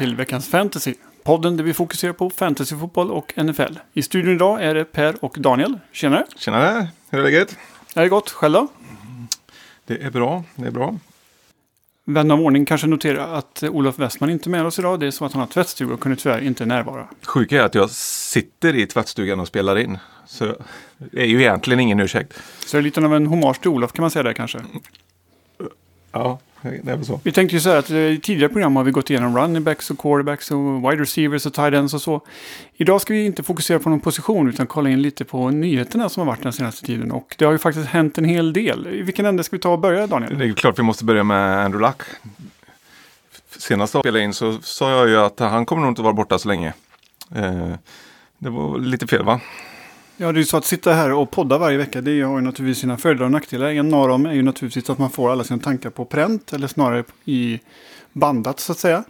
till veckans fantasy. Podden där vi fokuserar på fantasyfotboll och NFL. I studion idag är det Per och Daniel. Tjenare! Tjenare, hur är läget? Är det gott? Själv då? Det är bra, det är bra. Vän av ordning kanske noterar att Olof Westman inte är med oss idag. Det är så att han har tvättstuga och kunde tyvärr inte närvara. Sjuka är att jag sitter i tvättstugan och spelar in. Så det är ju egentligen ingen ursäkt. Så det är lite av en hommage till Olof kan man säga där kanske. Ja, det är väl så. Vi tänkte ju så här att eh, i tidigare program har vi gått igenom running backs och quarterbacks och wide receivers och tight ends och så. Idag ska vi inte fokusera på någon position utan kolla in lite på nyheterna som har varit den senaste tiden. Och det har ju faktiskt hänt en hel del. I vilken ände ska vi ta och börja Daniel? Det är klart vi måste börja med Andrew Luck. Senast jag spelade in så sa jag ju att han kommer nog inte vara borta så länge. Eh, Det var lite fel va? Ja, det är ju så att sitta här och podda varje vecka, det har ju naturligtvis sina fördelar och nackdelar. En av dem är ju naturligtvis att man får alla sina tankar på pränt, eller snarare i bandat så att säga.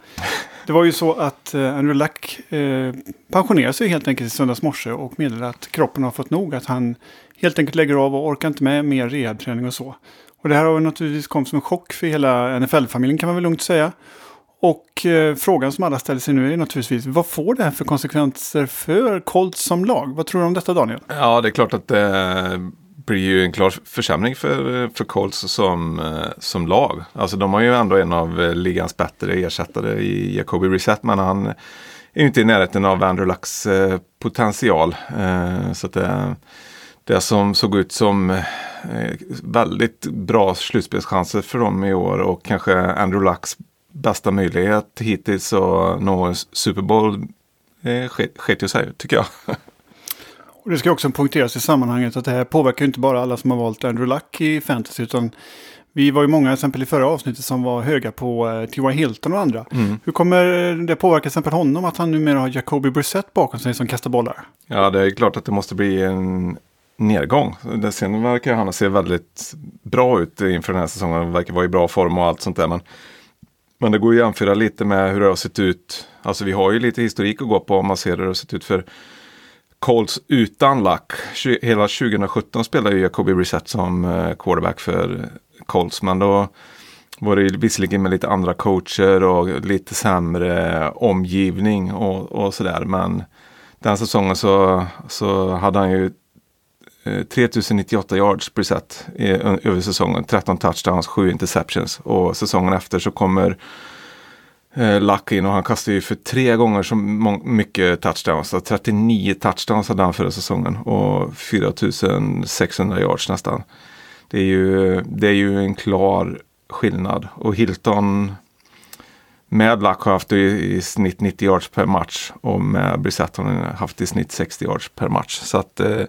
Det var ju så att eh, Andrew Luck eh, pensionerade sig helt enkelt i söndags morse och meddelade att kroppen har fått nog, att han helt enkelt lägger av och orkar inte med mer rehabträning och så. Och det här har ju naturligtvis kommit som en chock för hela NFL-familjen kan man väl lugnt säga. Och eh, frågan som alla ställer sig nu är naturligtvis, vad får det här för konsekvenser för Colts som lag? Vad tror du om detta Daniel? Ja, det är klart att det blir ju en klar försämring för, för Colts som, eh, som lag. Alltså de har ju ändå en av eh, ligans bättre ersättare i Jacoby Reset, men han är ju inte i närheten av Andrew eh, potential. Eh, så att det, det som såg ut som eh, väldigt bra slutspelschanser för dem i år och kanske Andrew Lux bästa möjlighet hittills att nå Super Bowl eh, sk- sket ju sig, tycker jag. Och det ska också poängteras i sammanhanget att det här påverkar ju inte bara alla som har valt Andrew Luck i fantasy utan vi var ju många, till exempel i förra avsnittet, som var höga på eh, T.Y. Hilton och andra. Hur kommer det påverka till exempel honom att han numera har Jacoby Brissett bakom sig som kastar bollar? Ja, det är klart att det måste bli en nedgång. Sen verkar han se väldigt bra ut inför den här säsongen. Han verkar vara i bra form och allt sånt där. Men, men det går ju att jämföra lite med hur det har sett ut. Alltså vi har ju lite historik att gå på om man ser hur det har sett ut för Colts utan Luck. Hela 2017 spelade ju Jacoby Brissett som eh, quarterback för Colts. Men då var det ju visserligen med lite andra coacher och lite sämre omgivning och, och sådär. Men den säsongen så, så hade han ju Eh, 3098 yards Brissett i, över säsongen. 13 touchdowns, 7 interceptions. Och säsongen efter så kommer eh, Luck in och han kastar ju för tre gånger så mycket touchdowns. Så 39 touchdowns hade han förra säsongen och 4600 yards nästan. Det är ju, det är ju en klar skillnad. Och Hilton med Luck har haft i, i snitt 90 yards per match och med Brissett har han haft i snitt 60 yards per match. Så att eh,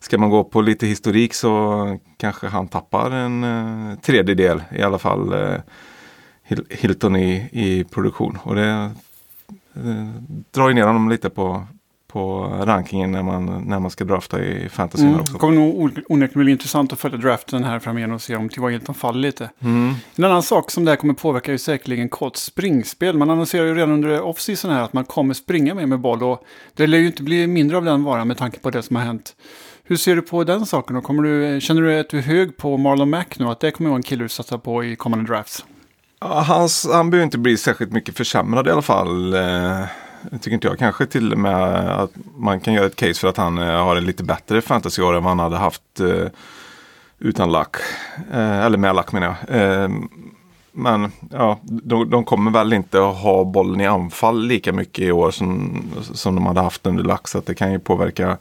ska man gå på lite historik så kanske han tappar en eh, tredjedel i alla fall eh, Hil- Hilton i, i produktion. Och det eh, drar ju ner honom lite på, på rankingen när man, när man ska drafta i fantasy Mm. också. Det kommer nog on- onekligen bli intressant att följa draften här framöver och se om T.Y. Hilton faller lite. Mm. En annan sak som det här kommer påverka är ju säkerligen Colts springspel. Man annonserar ju redan under off-season här att man kommer springa mer med boll och det lär ju inte bli mindre av den varan med tanke på det som har hänt. Hur ser du på den saken? då? kommer du, känner du att du är hög på Marlon Mack nu? Att det kommer vara en kille du satsar på i kommande drafts? Ja, hans, han behöver inte bli särskilt mycket försämrad i alla fall. Eh, tycker inte jag. Kanske till och med att man kan göra ett case för att han eh, har en lite bättre fantasyår än vad han hade haft eh, utan lack. Eh, eller med lack menar jag. Eh, men ja, de, de kommer väl inte att ha bollen i anfall lika mycket i år som, som de hade haft under lack. Så att det kan ju påverka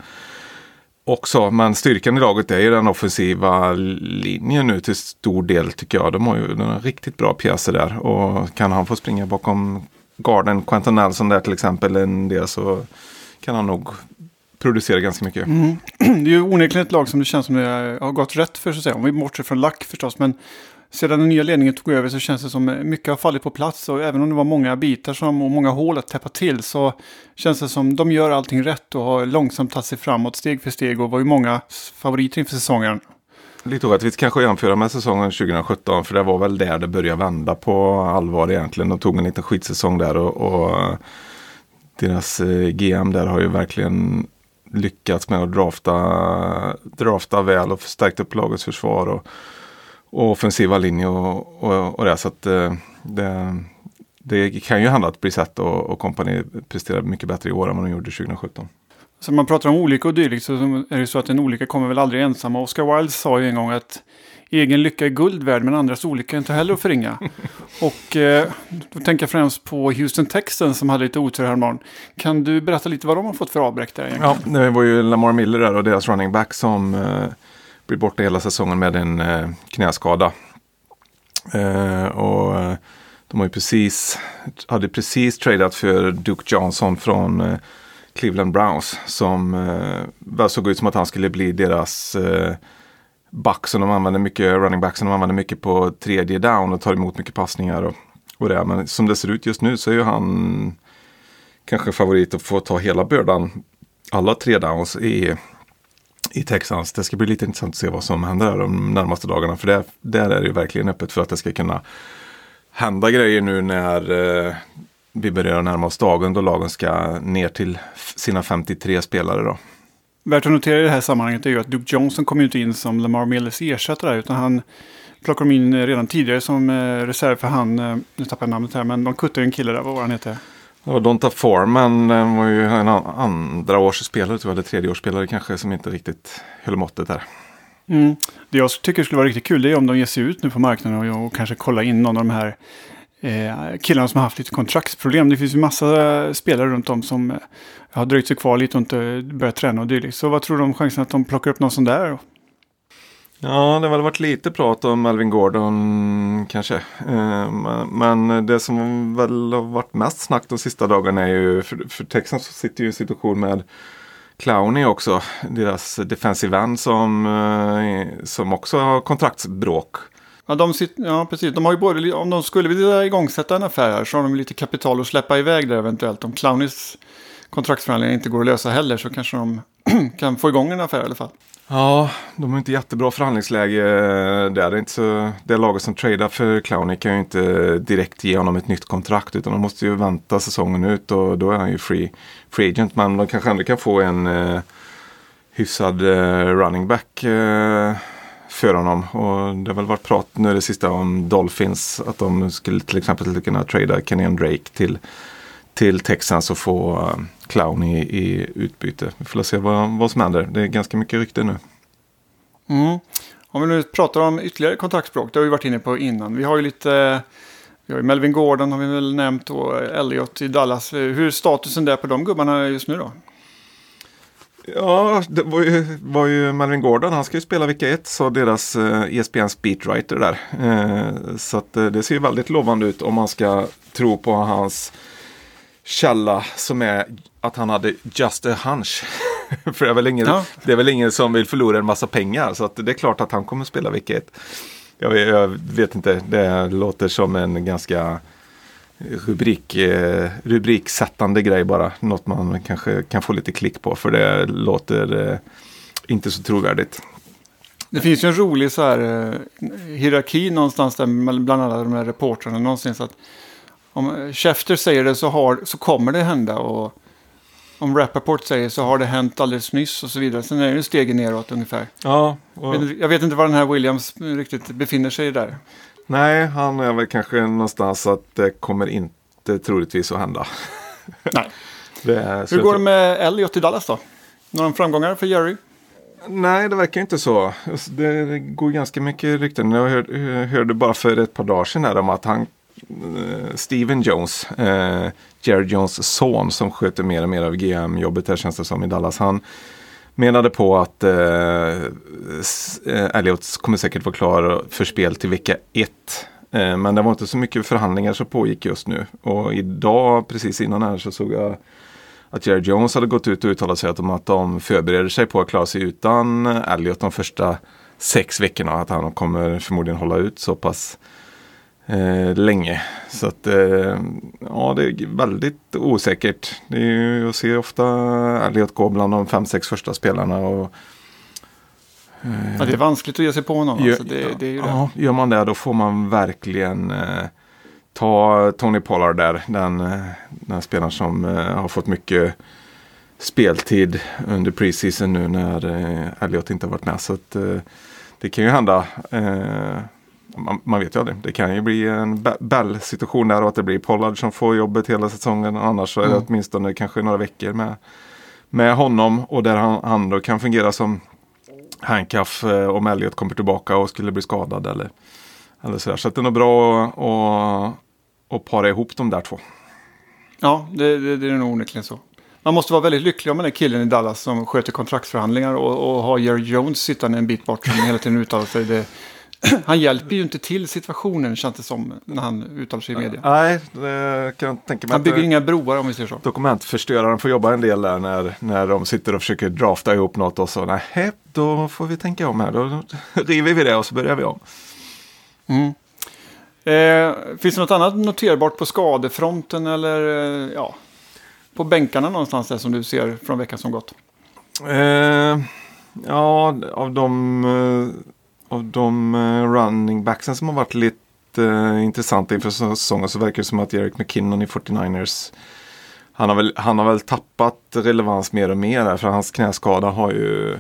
också. Men styrkan i laget är ju den offensiva linjen nu till stor del tycker jag. De har ju några riktigt bra pjäser där. Och kan han få springa bakom garden, Quentin Nelson där till exempel en del så kan han nog producera ganska mycket. Mm. Det är ju onekligen ett lag som det känns som det har gått rätt för, så att säga. Om vi bortser från lack förstås. Men sedan den nya ledningen tog över så känns det som mycket har fallit på plats. Och även om det var många bitar som, och många hål att täppa till så känns det som de gör allting rätt och har långsamt tagit sig framåt steg för steg. Och var ju många favoriter inför säsongen. Lite orättvist kanske att jämföra med säsongen 2017 för det var väl där det började vända på allvar egentligen. De tog en liten skitsäsong där och, och deras eh, GM där har ju verkligen lyckats med att drafta, drafta väl och förstärkt upp lagets försvar och, och offensiva linje och, och, och det. Så att eh, det, det kan ju hända att Brissett och, och kompani presterar mycket bättre i år än vad de gjorde 2017. Så man pratar om olycka och dylikt så är det så att en olycka kommer väl aldrig ensam. Oscar Wilde sa ju en gång att egen lycka är guld värd men andras olycka är inte heller att förringa. och eh, då tänker jag främst på Houston Texans som hade lite otur häromdagen. Kan du berätta lite vad de har fått för avbräck där egentligen? Ja, det var ju Lamar Miller där och deras running back som eh, blir borta hela säsongen med en eh, knäskada. Eh, och eh, de har ju precis, hade precis tradeat för Duke Johnson från eh, Cleveland Browns som eh, såg ut som att han skulle bli deras eh, back som de använder mycket, running back som de använder mycket på tredje down och tar emot mycket passningar och, och det. Men som det ser ut just nu så är ju han kanske favorit att få ta hela bördan, alla tre downs i, i Texas, Det ska bli lite intressant att se vad som händer där de närmaste dagarna. För där, där är det ju verkligen öppet för att det ska kunna hända grejer nu när eh, vi börjar närma oss dagen då lagen ska ner till sina 53 spelare. Då. Värt att notera i det här sammanhanget är ju att Duke Johnson kom ju inte in som Lamar Millers ersättare utan han plockade in eh, redan tidigare som eh, reserv för han, eh, nu tappar jag namnet här, men de kuttade en kille där, vad var han heter? Ja, Donta Foreman var ju en andra års spelare, tror jag, eller tredje års spelare kanske, som inte riktigt höll måttet där. Mm. Det jag tycker skulle vara riktigt kul är om de ger sig ut nu på marknaden och, och kanske kollar in någon av de här eh, killarna som har haft lite kontraktsproblem. Det finns ju massa spelare runt om som eh, har dröjt sig kvar lite och inte börjat träna och dylikt. Så vad tror du om chansen att de plockar upp någon sån där? Ja, det har väl varit lite prat om Melvin Gordon kanske. Eh, men det som väl har varit mest snack de sista dagarna är ju, för, för Texans sitter ju i en situation med Clowney också, deras defensive end som, eh, som också har kontraktsbråk. Ja, de sitter, ja, precis. De har ju både, om de skulle vilja igångsätta en affär här så har de lite kapital att släppa iväg där eventuellt. Om Clownys kontraktsförhandlingar inte går att lösa heller så kanske de kan få igång en affär i alla fall. Ja, de har inte jättebra förhandlingsläge eh, där. Det, är inte så, det laget som tradar för Clowney kan ju inte direkt ge honom ett nytt kontrakt utan de måste ju vänta säsongen ut och då är han ju free, free agent. Men de kanske ändå kan få en eh, hyfsad eh, running back eh, för honom. Och det har väl varit prat nu det sista om Dolphins att de skulle till exempel kunna trada Kenyan Drake till till Texans och få uh, Clown i, i utbyte. Vi får se vad, vad som händer. Det är ganska mycket rykte nu. Mm. Om vi nu pratar om ytterligare kontaktspråk, det har vi varit inne på innan. Vi har ju lite, vi har ju Melvin Gordon har vi väl nämnt och Elliot i Dallas. Hur är statusen där på de gubbarna just nu då? Ja, det var ju, var ju Melvin Gordon. Han ska ju spela vecka ett, sa deras eh, ESPN speedwriter där. Eh, så att, eh, det ser ju väldigt lovande ut om man ska tro på hans källa som är att han hade just a hunch. För det är, väl ingen, ja. det är väl ingen som vill förlora en massa pengar. Så det är klart att han kommer spela vecka ett. Jag, jag vet inte, det låter som en ganska rubrik, eh, rubriksättande grej bara. Något man kanske kan få lite klick på för det låter eh, inte så trovärdigt. Det finns ju en rolig så här, eh, hierarki någonstans där bland alla de här reportrarna. Någonstans att om Schefter säger det så, har, så kommer det hända. Och om Rappaport säger så har det hänt alldeles nyss och så vidare. Sen är det stegen neråt ungefär. Ja, och... Jag vet inte var den här Williams riktigt befinner sig där. Nej, han är väl kanske någonstans att det kommer inte troligtvis att hända. Nej. Hur går det med Elliot i Dallas då? Några framgångar för Jerry? Nej, det verkar inte så. Det går ganska mycket rykten. Jag hörde, bara för ett par dagar sedan om att han Eh, Eh, Steven Jones, eh, Jerry Jones son som sköter mer och mer av GM-jobbet här känns det som i Dallas. Han menade på att eh, eh, Elliot kommer säkert vara klar för spel till vecka ett. Eh, men det var inte så mycket förhandlingar som pågick just nu. Och idag, precis innan här, så såg jag att Jerry Jones hade gått ut och uttalat sig om att de förbereder sig på att klara sig utan Elliot de första sex veckorna. Att han kommer förmodligen hålla ut så pass eh, länge. Så att eh, ja, det är väldigt osäkert. Det är ju, jag ser ofta Elliot gå bland de fem, sex första spelarna. Och, eh, ja, det är vanskligt att ge sig på honom. Gör, alltså det, det är ju ja, det. gör man det då får man verkligen eh, ta Tony Pollard där. Den, eh, den spelaren som eh, har fått mycket speltid under preseason nu när Elliot inte har varit med. Så att, det kan ju hända. Man, man, vet ju aldrig. Det kan ju bli en Bell-situation där och att det blir Pollard som får jobbet hela säsongen. Annars så är det mm. åtminstone kanske några veckor med, med honom och där han, han då kan fungera som handcuff eh, om Elliot kommer tillbaka och skulle bli skadad eller, eller sådär. Så det är nog bra att, para ihop de där två. Ja, det, det, det är nog onekligen så. Man måste vara väldigt lycklig om den killen i Dallas som sköter kontraktsförhandlingar och, och har Jerry Jones sittande en bit bort som hela tiden uttalar sig. Det, han hjälper ju inte till situationen känns det som när han uttalar sig i media. Nej, det kan jag tänka mig. Han bygger inga broar om vi säger så. Dokumentförstöraren får jobba en del där när, när de sitter och försöker drafta ihop något och så. Nej, då får vi tänka om här. Då river vi det och så börjar vi om. Mm. Eh, finns det något annat noterbart på skadefronten eller eh, ja, på bänkarna någonstans där som du ser från veckan som gått? Eh, ja, av de, eh, av de eh, running backsen som har varit lite eh, intressanta inför säsongen så verkar det som att Eric McKinnon i 49ers han har, väl, han har väl tappat relevans mer och mer för hans knäskada har ju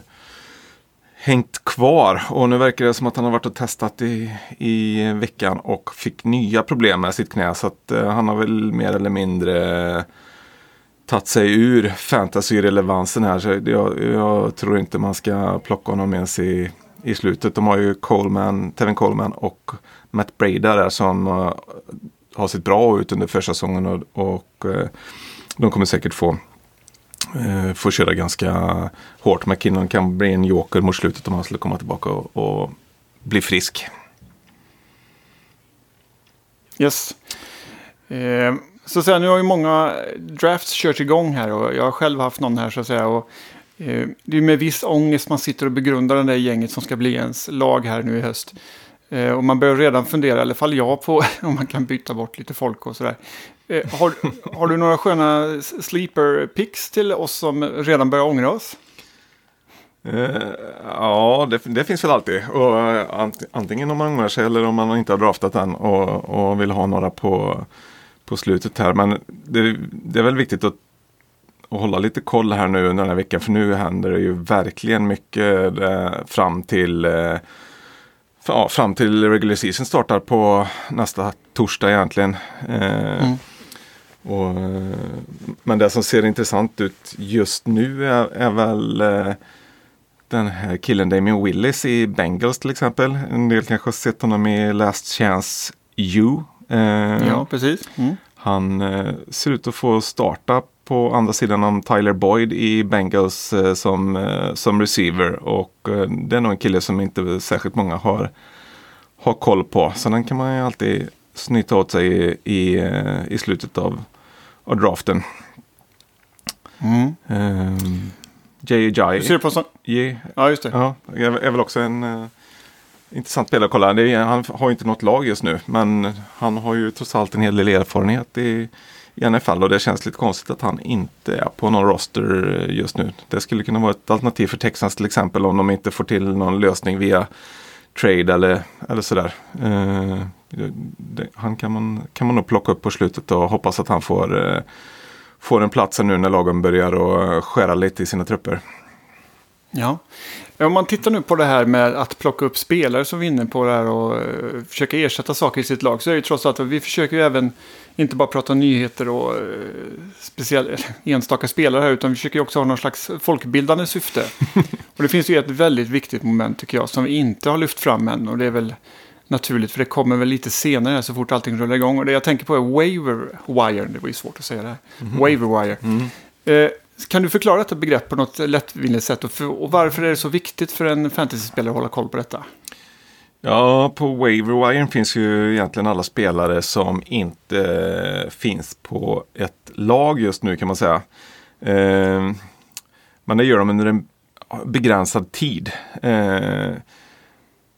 hängt kvar. Och nu verkar det som att han har varit och testat i, i veckan och fick nya problem med sitt knä. Så att eh, han har väl mer eller mindre tagit sig ur fantasy-relevansen här. Så jag, jag, tror inte man ska plocka honom ens i, i slutet. De har ju Coleman, Tevin Coleman och Matt Breda där som uh, har sett bra ut under försäsongen och, och uh, de kommer säkert få eh, får köra ganska hårt. McKinnon kan bli en joker mot slutet om han skulle komma tillbaka och, och bli frisk. Yes. Eh, så att säga, nu har ju många drafts kört igång här och jag har själv haft någon här så att säga. Och, Eh, det är med viss ångest man sitter och begrundar den där gänget som ska bli ens lag här nu i höst. Eh, och man börjar redan fundera, i alla fall jag, på om man kan byta bort lite folk och sådär. Eh, har, har du några sköna sleeper picks till oss som redan börjar ångra oss? Uh, ja, det, det, finns väl alltid. Och, uh, antingen om man ångrar sig eller om man inte har draftat än och, och vill ha några på, på slutet här. Men det, det är väl viktigt att, att, hålla lite koll här nu under den här veckan. För nu händer det ju verkligen mycket uh, fram till ja, fram till regular season startar på nästa torsdag egentligen. Mm. Och, men det som ser intressant ut just nu är, är väl eh, den här killen Damien Willis i Bengals till exempel. En del kanske har sett honom i Last Chance U. Eh, ja, precis. Mm. Han eh, ser ut att få starta på andra sidan om Tyler Boyd i Bengals eh, som, eh, som receiver. Och eh, det är nog en kille som inte särskilt många har, har koll på. Så den kan man ju alltid snyta åt sig i, i, i slutet av, av draften. Mm. Um? Yeah. Ja, just det. Ja, är, väl också en uh, intressant spelare att kolla. Är, han har inte något lag just nu, men han har ju trots allt en hel del erfarenhet i, i NFL och det känns lite konstigt att han inte är på någon roster just nu. Det skulle kunna vara ett alternativ för Texans till exempel om de inte får till någon lösning via trade eller, eller sådär. Eh, det, han kan man, kan man nog plocka upp på slutet och hoppas att han får, eh, får en plats nu när lagen börjar och skära lite i sina trupper. Ja. Om man tittar nu på det här med att plocka upp spelare som vinner på det här och eh, försöka ersätta saker i sitt lag. Så är det ju trots allt att vi försöker ju även inte bara prata nyheter och speciell, enstaka spelare här. Utan vi försöker också ha någon slags folkbildande syfte. och det finns ju ett väldigt viktigt moment tycker jag som vi inte har lyft fram än. Och det är väl naturligt för det kommer väl lite senare så fort allting rullar igång. Och det jag tänker på är waiver wire. Det var ju svårt att säga det här. Mm. Waiver wire. Mm. Uh, kan du förklara detta begrepp på något lättvindigt sätt? Och, för, och varför är det så viktigt för en fantasyspelare att hålla koll på detta? Ja, på WaverWire finns ju egentligen alla spelare som inte eh, finns på ett lag just nu kan man säga. Eh, men det gör de under en begränsad tid. Eh,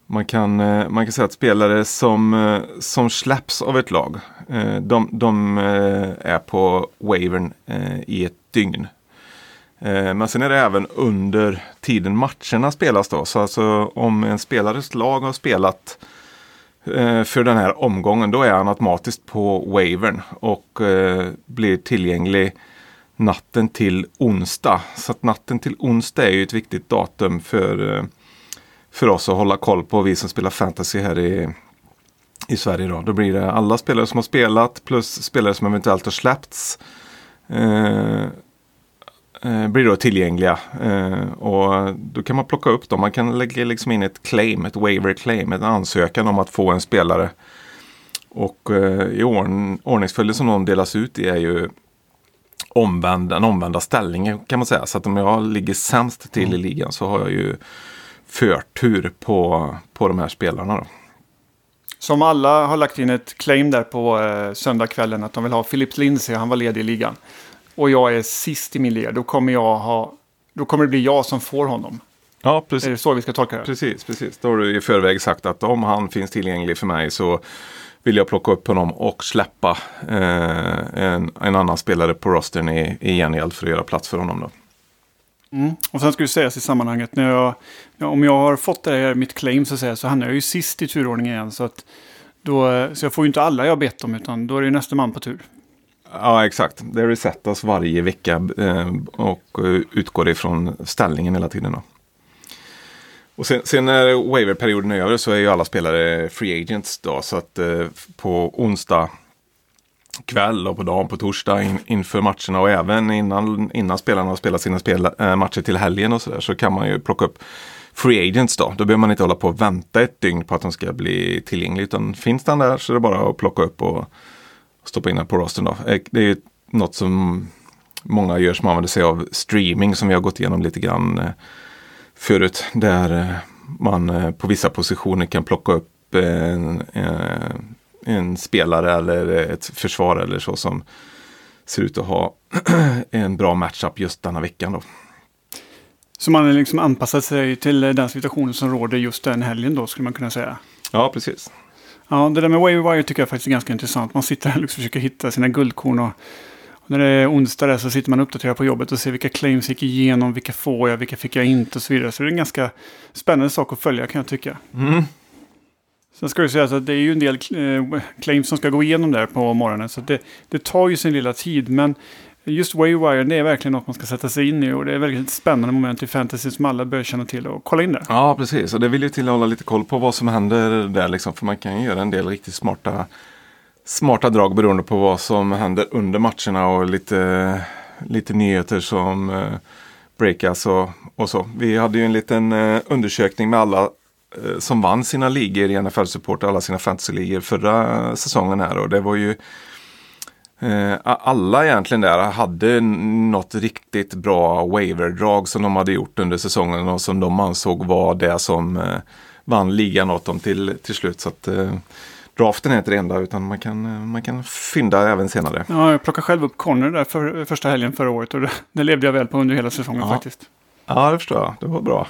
man, kan, eh, man kan säga att spelare som, eh, som släpps av ett lag, eh, de, de eh, är på wavern eh, i ett dygn. Eh, men sen är det även under tiden matcherna spelas då. Så alltså om en spelares lag har spelat eh, för den här omgången då är han automatiskt på wavern och eh, blir tillgänglig natten till onsdag. Så att natten till onsdag är ju ett viktigt datum för, för oss att hålla koll på, vi som spelar fantasy här i, i Sverige. Då. då blir det alla spelare som har spelat plus spelare som eventuellt har släppts. Eh, blir då tillgängliga. Eh, och då kan man plocka upp dem. Man kan lägga liksom in ett claim, ett waiver claim, en ansökan om att få en spelare. Och eh, i ordn ordningsföljden som de delas ut i är ju omvänd, den omvända ställningen kan man säga. Så att om jag ligger sämst till i ligan så har jag ju förtur på, på de här spelarna. Då. Som alla har lagt in ett claim där på eh, söndagskvällen att de vill ha Philips Lindsey, han var ledig i ligan. Och jag är sist i min liga, då kommer, jag ha, då kommer det bli jag som får honom. Ja, precis. Är det så vi ska tolka det? Precis, precis. Då har du i förväg sagt att om han finns tillgänglig för mig så vill jag plocka upp honom och släppa eh, en, en annan spelare på rostern i, i gengäld för att göra plats för honom. Då. Mm. Och sen ska det sägas i sammanhanget, när jag, om jag har fått det här, mitt claim så, att säga, så hamnar jag ju sist i turordningen igen. Så, att då, så jag får ju inte alla jag bett om, utan då är det ju nästa man på tur. Ja, exakt. Det resetas varje vecka eh, och eh, utgår ifrån ställningen hela tiden. Då. Och sen, sen när waiverperioden är över så är ju alla spelare free agents då. Så att eh, på onsdag kväll och på dagen på torsdag in, inför matcherna och även innan, innan spelarna har spelat sina spel, äh, matcher till helgen och så där så kan man ju plocka upp free agents då. Då behöver man inte hålla på och vänta ett dygn på att de ska bli tillgängliga. Utan finns den där så är det bara att plocka upp och stoppa in den på rosten då. Eh, det är ju något som många gör som använder sig av streaming som vi har gått igenom lite grann eh, förut. Där man på vissa positioner kan plocka upp en, en en spelare eller ett försvar eller så som ser ut att ha en bra matchup just denna veckan. Då. Så man har liksom anpassat sig till den situationen som råder just den helgen då skulle man kunna säga? Ja, precis. Ja, det där med waiver wire tycker jag faktiskt är ganska intressant. Man sitter här och liksom försöker hitta sina guldkorn. Och, och när det är onsdag där så sitter man och uppdaterar på jobbet och ser vilka claims gick igenom, vilka får jag, vilka fick jag inte och så vidare. Så det är en ganska spännande sak att följa kan jag tycka. Mm. Sen ska det sägas att det är ju en del eh, claims som ska gå igenom där på morgonen. Så det, det tar ju sin lilla tid. Men just Waywire, det är verkligen något man ska sätta sig in i. Och det är väldigt spännande moment i fantasy som alla bör känna till och kolla in det. Ja, precis. Och det vill ju till att hålla lite koll på vad som händer där. Liksom, för man kan ju göra en del riktigt smarta, smarta drag beroende på vad som händer under matcherna. Och lite, lite nyheter som eh, breakas och, och så. Vi hade ju en liten eh, undersökning med alla Eh, som vann sina ligor i NFL Support, alla sina fantasyligor förra eh, säsongen här. Och det var ju alla egentligen där hade något riktigt bra waiver-drag som de hade gjort under säsongen och som de ansåg var det som eh, vann ligan åt dem till, till slut. Så att, draften är inte det enda utan man kan, man kan fynda även senare. Ja, jag plockade själv upp Connor där för, första helgen förra året och det, det levde jag väl på under hela säsongen ja. faktiskt. Ja, det förstår jag. Det var bra.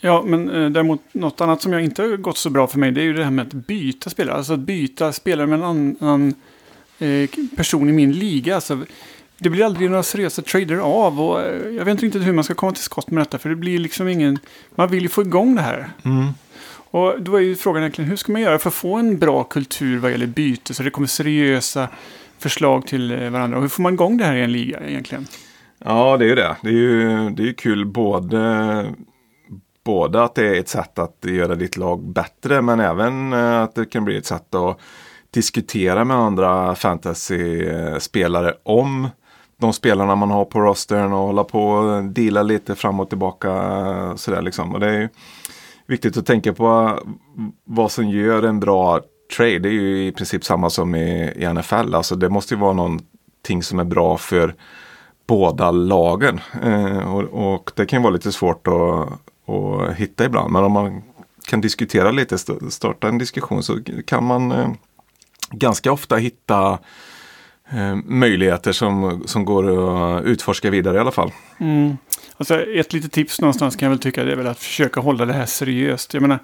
Ja, men eh, däremot något annat som jag inte har gått så bra för mig det är ju det här med att byta spelare. Alltså att byta spelare med en annan eh, person i min liga. Alltså, det blir aldrig några seriösa trader av och eh, jag vet inte hur man ska komma till skott med detta. För det blir liksom ingen... Man vill ju få igång det här. Mm. Och då är ju frågan egentligen hur ska man göra för att få en bra kultur vad gäller byte så det kommer seriösa förslag till eh, varandra. Och hur får man igång det här i en liga egentligen? Ja, det är ju det. Det är ju, det är ju kul både både att det är ett sätt att göra ditt lag bättre men även eh, att det kan bli ett sätt att diskutera med andra fantasy-spelare om de spelarna man har på rostern och hålla på och deala lite fram och tillbaka. Eh, sådär liksom. Och det är viktigt att tänka på eh, vad som gör en bra trade. Det är ju i princip samma som i, i NFL. Alltså det måste ju vara någonting som är bra för båda lagen. Eh, och, och, det kan vara lite svårt att att hitta ibland. Men om man kan diskutera lite, starta en diskussion så kan man eh, ganska ofta hitta eh, möjligheter som, som går att utforska vidare i alla fall. Mm. Alltså ett litet tips någonstans kan jag väl tycka det är väl att försöka hålla det här seriöst. Jag menar,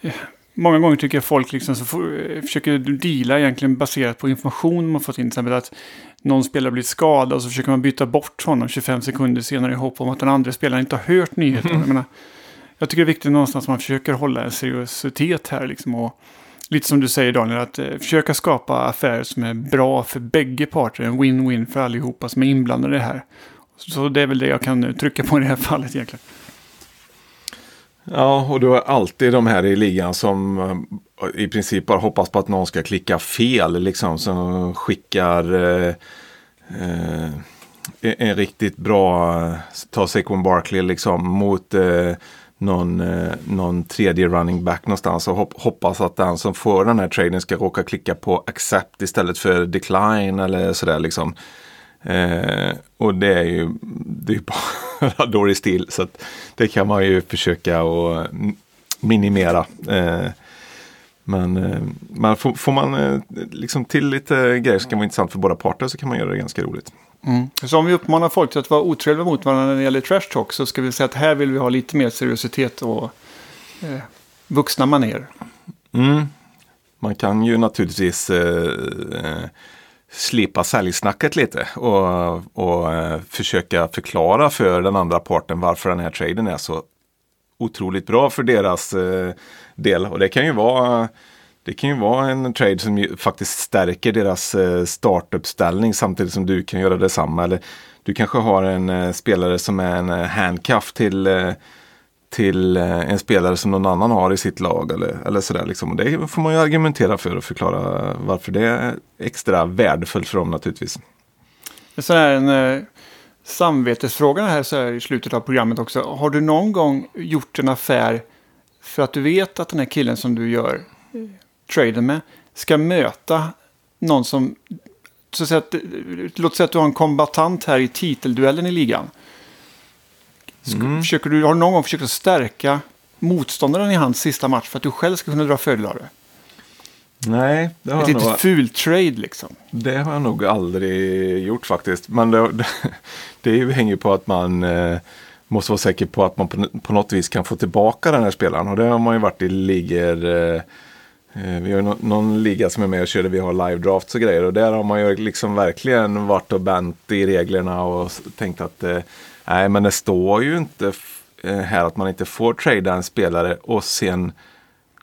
eh, många gånger tycker jag folk liksom så får, försöker deala egentligen baserat på information man fått in. Till exempel att någon spelare blivit skadad och så försöker man byta bort honom 25 sekunder senare i hopp om att den andra spelaren inte har hört nyheten. Mm. Jag, menar, jag tycker det är viktigt någonstans att man försöker hålla en seriositet här liksom och lite som du säger Daniel, att eh, försöka skapa affärer som är bra för bägge parter. En win-win för allihopa som är inblandade i det här. Så det är väl det jag kan eh, trycka på i det här fallet egentligen. Ja, och du har alltid de här i ligan som eh, i princip bara hoppas på att någon ska klicka fel. Liksom, som skickar eh, eh, en riktigt bra, eh, ta Saquon Barkley liksom mot eh, någon, eh, någon tredje running back någonstans och hop hoppas att den som får den här traden ska råka klicka på accept istället för decline eller sådär liksom. Eh, och det är ju, det är bara dålig stil så att det kan man ju försöka att minimera. Eh, men eh, man får, får, man eh, liksom till lite grejer som kan vara intressant för båda parter så kan man göra det ganska roligt. Mm. Så om vi uppmanar folk till att vara otrevliga mot varandra när det gäller trash talk så ska vi säga att här vill vi ha lite mer seriositet och eh, vuxna maner. Mm. Man kan ju naturligtvis eh, eh slipa säljsnacket lite och, och eh, försöka förklara för den andra parten varför den här traden är så otroligt bra för deras eh, del. Och det kan ju vara det kan ju vara en trade som faktiskt stärker deras eh, startuppställning samtidigt som du kan göra detsamma. Eller du kanske har en eh, spelare som är en eh, handcuff till, till en spelare som någon annan har i sitt lag. Eller, eller sådär liksom. Det får man ju argumentera för och förklara varför det är extra värdefullt för dem naturligtvis. Så här en samvetesfråga här, så här i slutet av programmet också. Har du någon gång gjort en affär för att du vet att den här killen som du gör traden med ska möta någon som... Så att säga att, låt säga att du har en kombatant här i titelduellen i ligan. Mm. Försöker du, har du någon gång försökt att stärka motståndaren i hans sista match för att du själv ska kunna dra fördel av det? Nej, det har Ett jag nog... ful trade liksom. Det har jag nog aldrig gjort faktiskt. Men det, det, det hänger ju på att man eh, måste vara säker på att man på, på, något vis kan få tillbaka den här spelaren. Och det har man ju varit i ligor eh, Eh, Eh, vi har någon, någon liga som är med och kör där vi har live drafts och grejer och där har man ju liksom verkligen varit och bänt i reglerna och tänkt att eh, nej men det står ju inte eh, här att man inte får trada en spelare och sen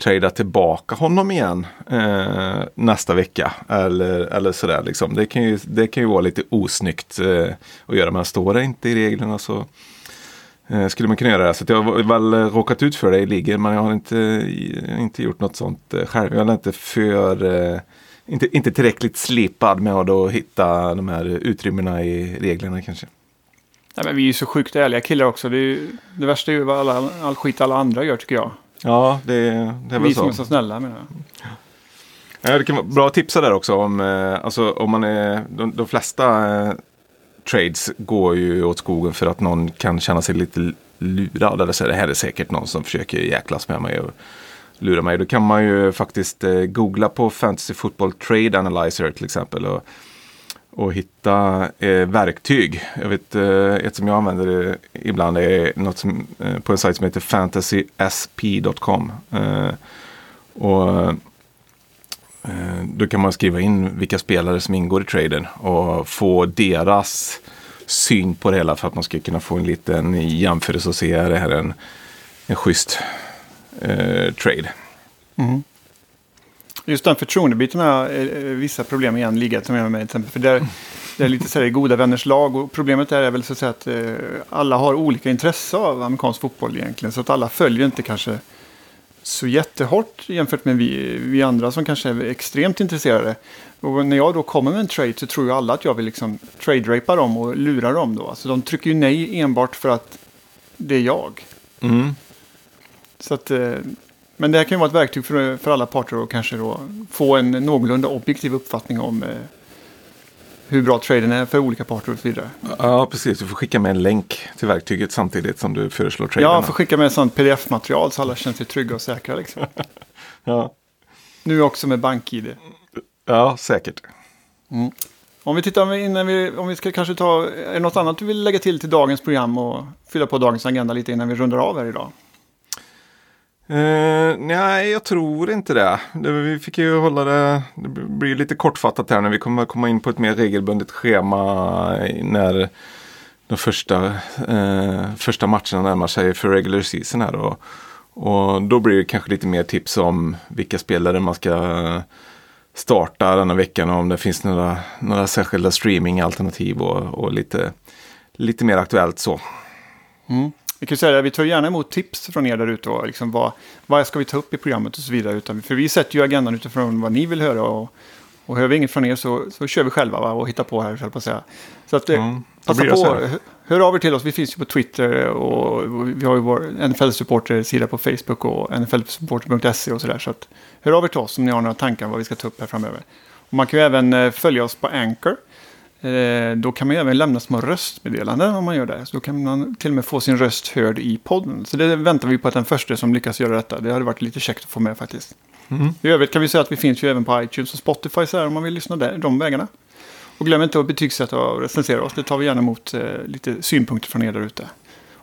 trada tillbaka honom igen eh, nästa vecka. Eller, eller sådär liksom. Det kan, ju, det kan ju vara lite osnyggt eh, att göra men står det inte i reglerna så skulle man kunna göra det. Så jag har väl råkat ut för det i ligor men jag har inte, inte gjort något sånt eh, själv. Jag är inte för eh, inte, inte tillräckligt slipad med att hitta de här utrymmena i reglerna kanske. Nej, men vi är ju så sjukt ärliga killar också. Det, är, det värsta är ju vad alla, all skit alla andra gör tycker jag. Ja, det, det är väl vi så. som är så snälla menar jag. Ja, det kan vara bra att tipsa där också om, alltså, om man är, de, de flesta trades går ju åt skogen för att någon kan känna sig lite lurad. Eller så är det här är säkert någon som försöker jäklas med mig och lura mig. Då kan man ju faktiskt eh, googla på Fantasy Football Trade Analyzer till exempel. Och, och hitta eh, verktyg. Jag vet eh, ett som jag använder eh, ibland är något som, eh, på en sajt som heter fantasysp.com. Eh, och Eh, då kan man skriva in vilka spelare som ingår i traden och få deras syn på det hela för att man ska kunna få en liten jämförelse och se är det här en, en schysst eh, trade. Mm. Just den förtroendebiten har eh, vissa problem i en liga som jag med till exempel. För där, det är lite så här goda vänners lag och problemet är väl så att, säga att eh, alla har olika intresse av amerikansk fotboll egentligen. Så att alla följer inte kanske så jättehårt jämfört med vi, vi andra som kanske är extremt intresserade. Och när jag då kommer med en trade så tror ju alla att jag vill liksom trade-rapa dem och lura dem då. Alltså de trycker ju nej enbart för att det är jag. Mm. Så att, eh, men det här kan ju vara ett verktyg för, för alla parter att kanske då få en någorlunda objektiv uppfattning om eh, hur bra traden är för olika parter och så vidare. Ja, precis. Du får skicka med en länk till verktyget samtidigt som du föreslår traden. Ja, jag får skicka med ett sånt pdf-material så alla känner sig trygga och säkra. Liksom. ja. Nu också med bank-id. Ja, säkert. Mm. Om vi tittar innan vi, om vi ska kanske ta, är det något annat du vill lägga till till dagens program och fylla på dagens agenda lite innan vi rundar av här idag? Uh, nej, jag tror inte det. det. Vi fick ju hålla det, det blir lite kortfattat här när vi kommer komma in på ett mer regelbundet schema när de första, uh, första matcherna närmar sig för regular season här. Och, Och då blir det kanske lite mer tips om vilka spelare man ska starta denna veckan och om det finns några, några särskilda streamingalternativ och, och lite, lite mer aktuellt så. Mm. Vi kan säga att vi tar gärna emot tips från er där ute. Liksom vad, vad ska vi ta upp i programmet och så vidare. Utan, för vi sätter ju agendan utifrån vad ni vill höra. Och, och hör vi inget från er så, så kör vi själva va? och hittar på här, på att säga. Så att, mm, passa på, hör, hör av er till oss. Vi finns ju på Twitter och vi har ju vår NFL-supporter-sida på Facebook och nflsupporter.se och sådär. Så att, hör av er till oss om ni har några tankar om vad vi ska ta upp här framöver. Och man kan ju även eh, följa oss på Anchor. Eh, då kan man även lämna små röstmeddelanden om man gör det. Så då kan man till och med få sin röst hörd i podden. Så det väntar vi på att den första som lyckas göra detta. Det hade varit lite käckt att få med faktiskt. Mm. I övrigt kan vi säga att vi finns ju även på iTunes och Spotify så här, om man vill lyssna där, de vägarna. Och glöm inte att betygsätta och recensera oss. Det tar vi gärna emot eh, lite synpunkter från er där ute.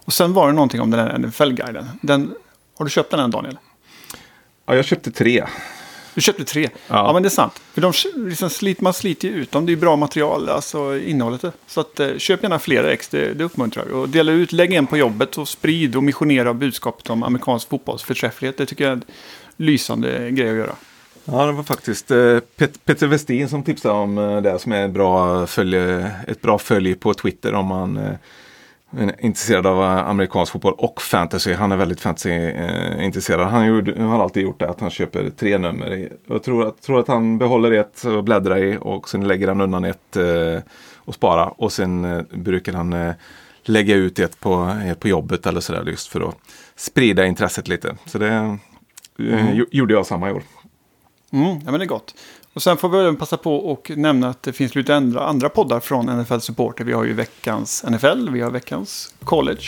Och sen var det någonting om den här NFL-guiden. Den, har du köpt den än Daniel? Ja, jag köpte tre. Du köpte tre? Ja, ja men det är sant. För de, liksom slit, man sliter ju ut dem. Det är bra material, alltså innehållet. Så att, eh, köp gärna flera ex, det, det uppmuntrar. Och dela ut, lägg en på jobbet och sprid och missionera budskapet om amerikansk fotbolls förträfflighet. Det tycker jag är en lysande grej att göra. Ja, det var faktiskt eh, Pet Peter Westin som tipsade om eh, det som är bra följe, ett bra följ på Twitter om man eh, intresserad av amerikansk fotboll och fantasy. Han är väldigt fantasy-intresserad. Han gjorde, har alltid gjort det att han köper tre nummer. Jag tror att, tror att han behåller ett och bläddrar i och sen lägger han undan ett eh, och sparar. Och sen eh, brukar han eh, lägga ut ett på, ett på jobbet eller sådär just för att sprida intresset lite. Så det eh, mm. gjorde jag samma i år. Mm, ja, men det är gott. Och sen får vi även passa på och nämna att det finns lite andra, andra poddar från NFL Supporter. Vi har ju veckans NFL, vi har veckans College.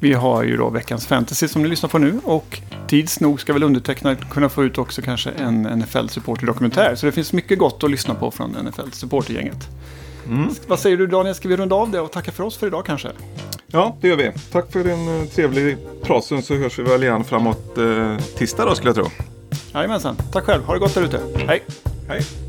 Vi har ju då veckans Fantasy som ni lyssnar på nu. Och tids nog ska väl underteckna kunna få ut också kanske en NFL Supporter dokumentär. Så det finns mycket gott att lyssna på från NFL Supporter-gänget. Mm. Vad säger du Daniel, ska vi runda av det och tacka för oss för idag kanske? Ja, det gör vi. Tack för en eh, trevlig pratstund så hörs vi väl igen framåt eh, tisdag då skulle jag tro. Jajamensan. Tack själv. Ha det gott där ute. Hej! Hej!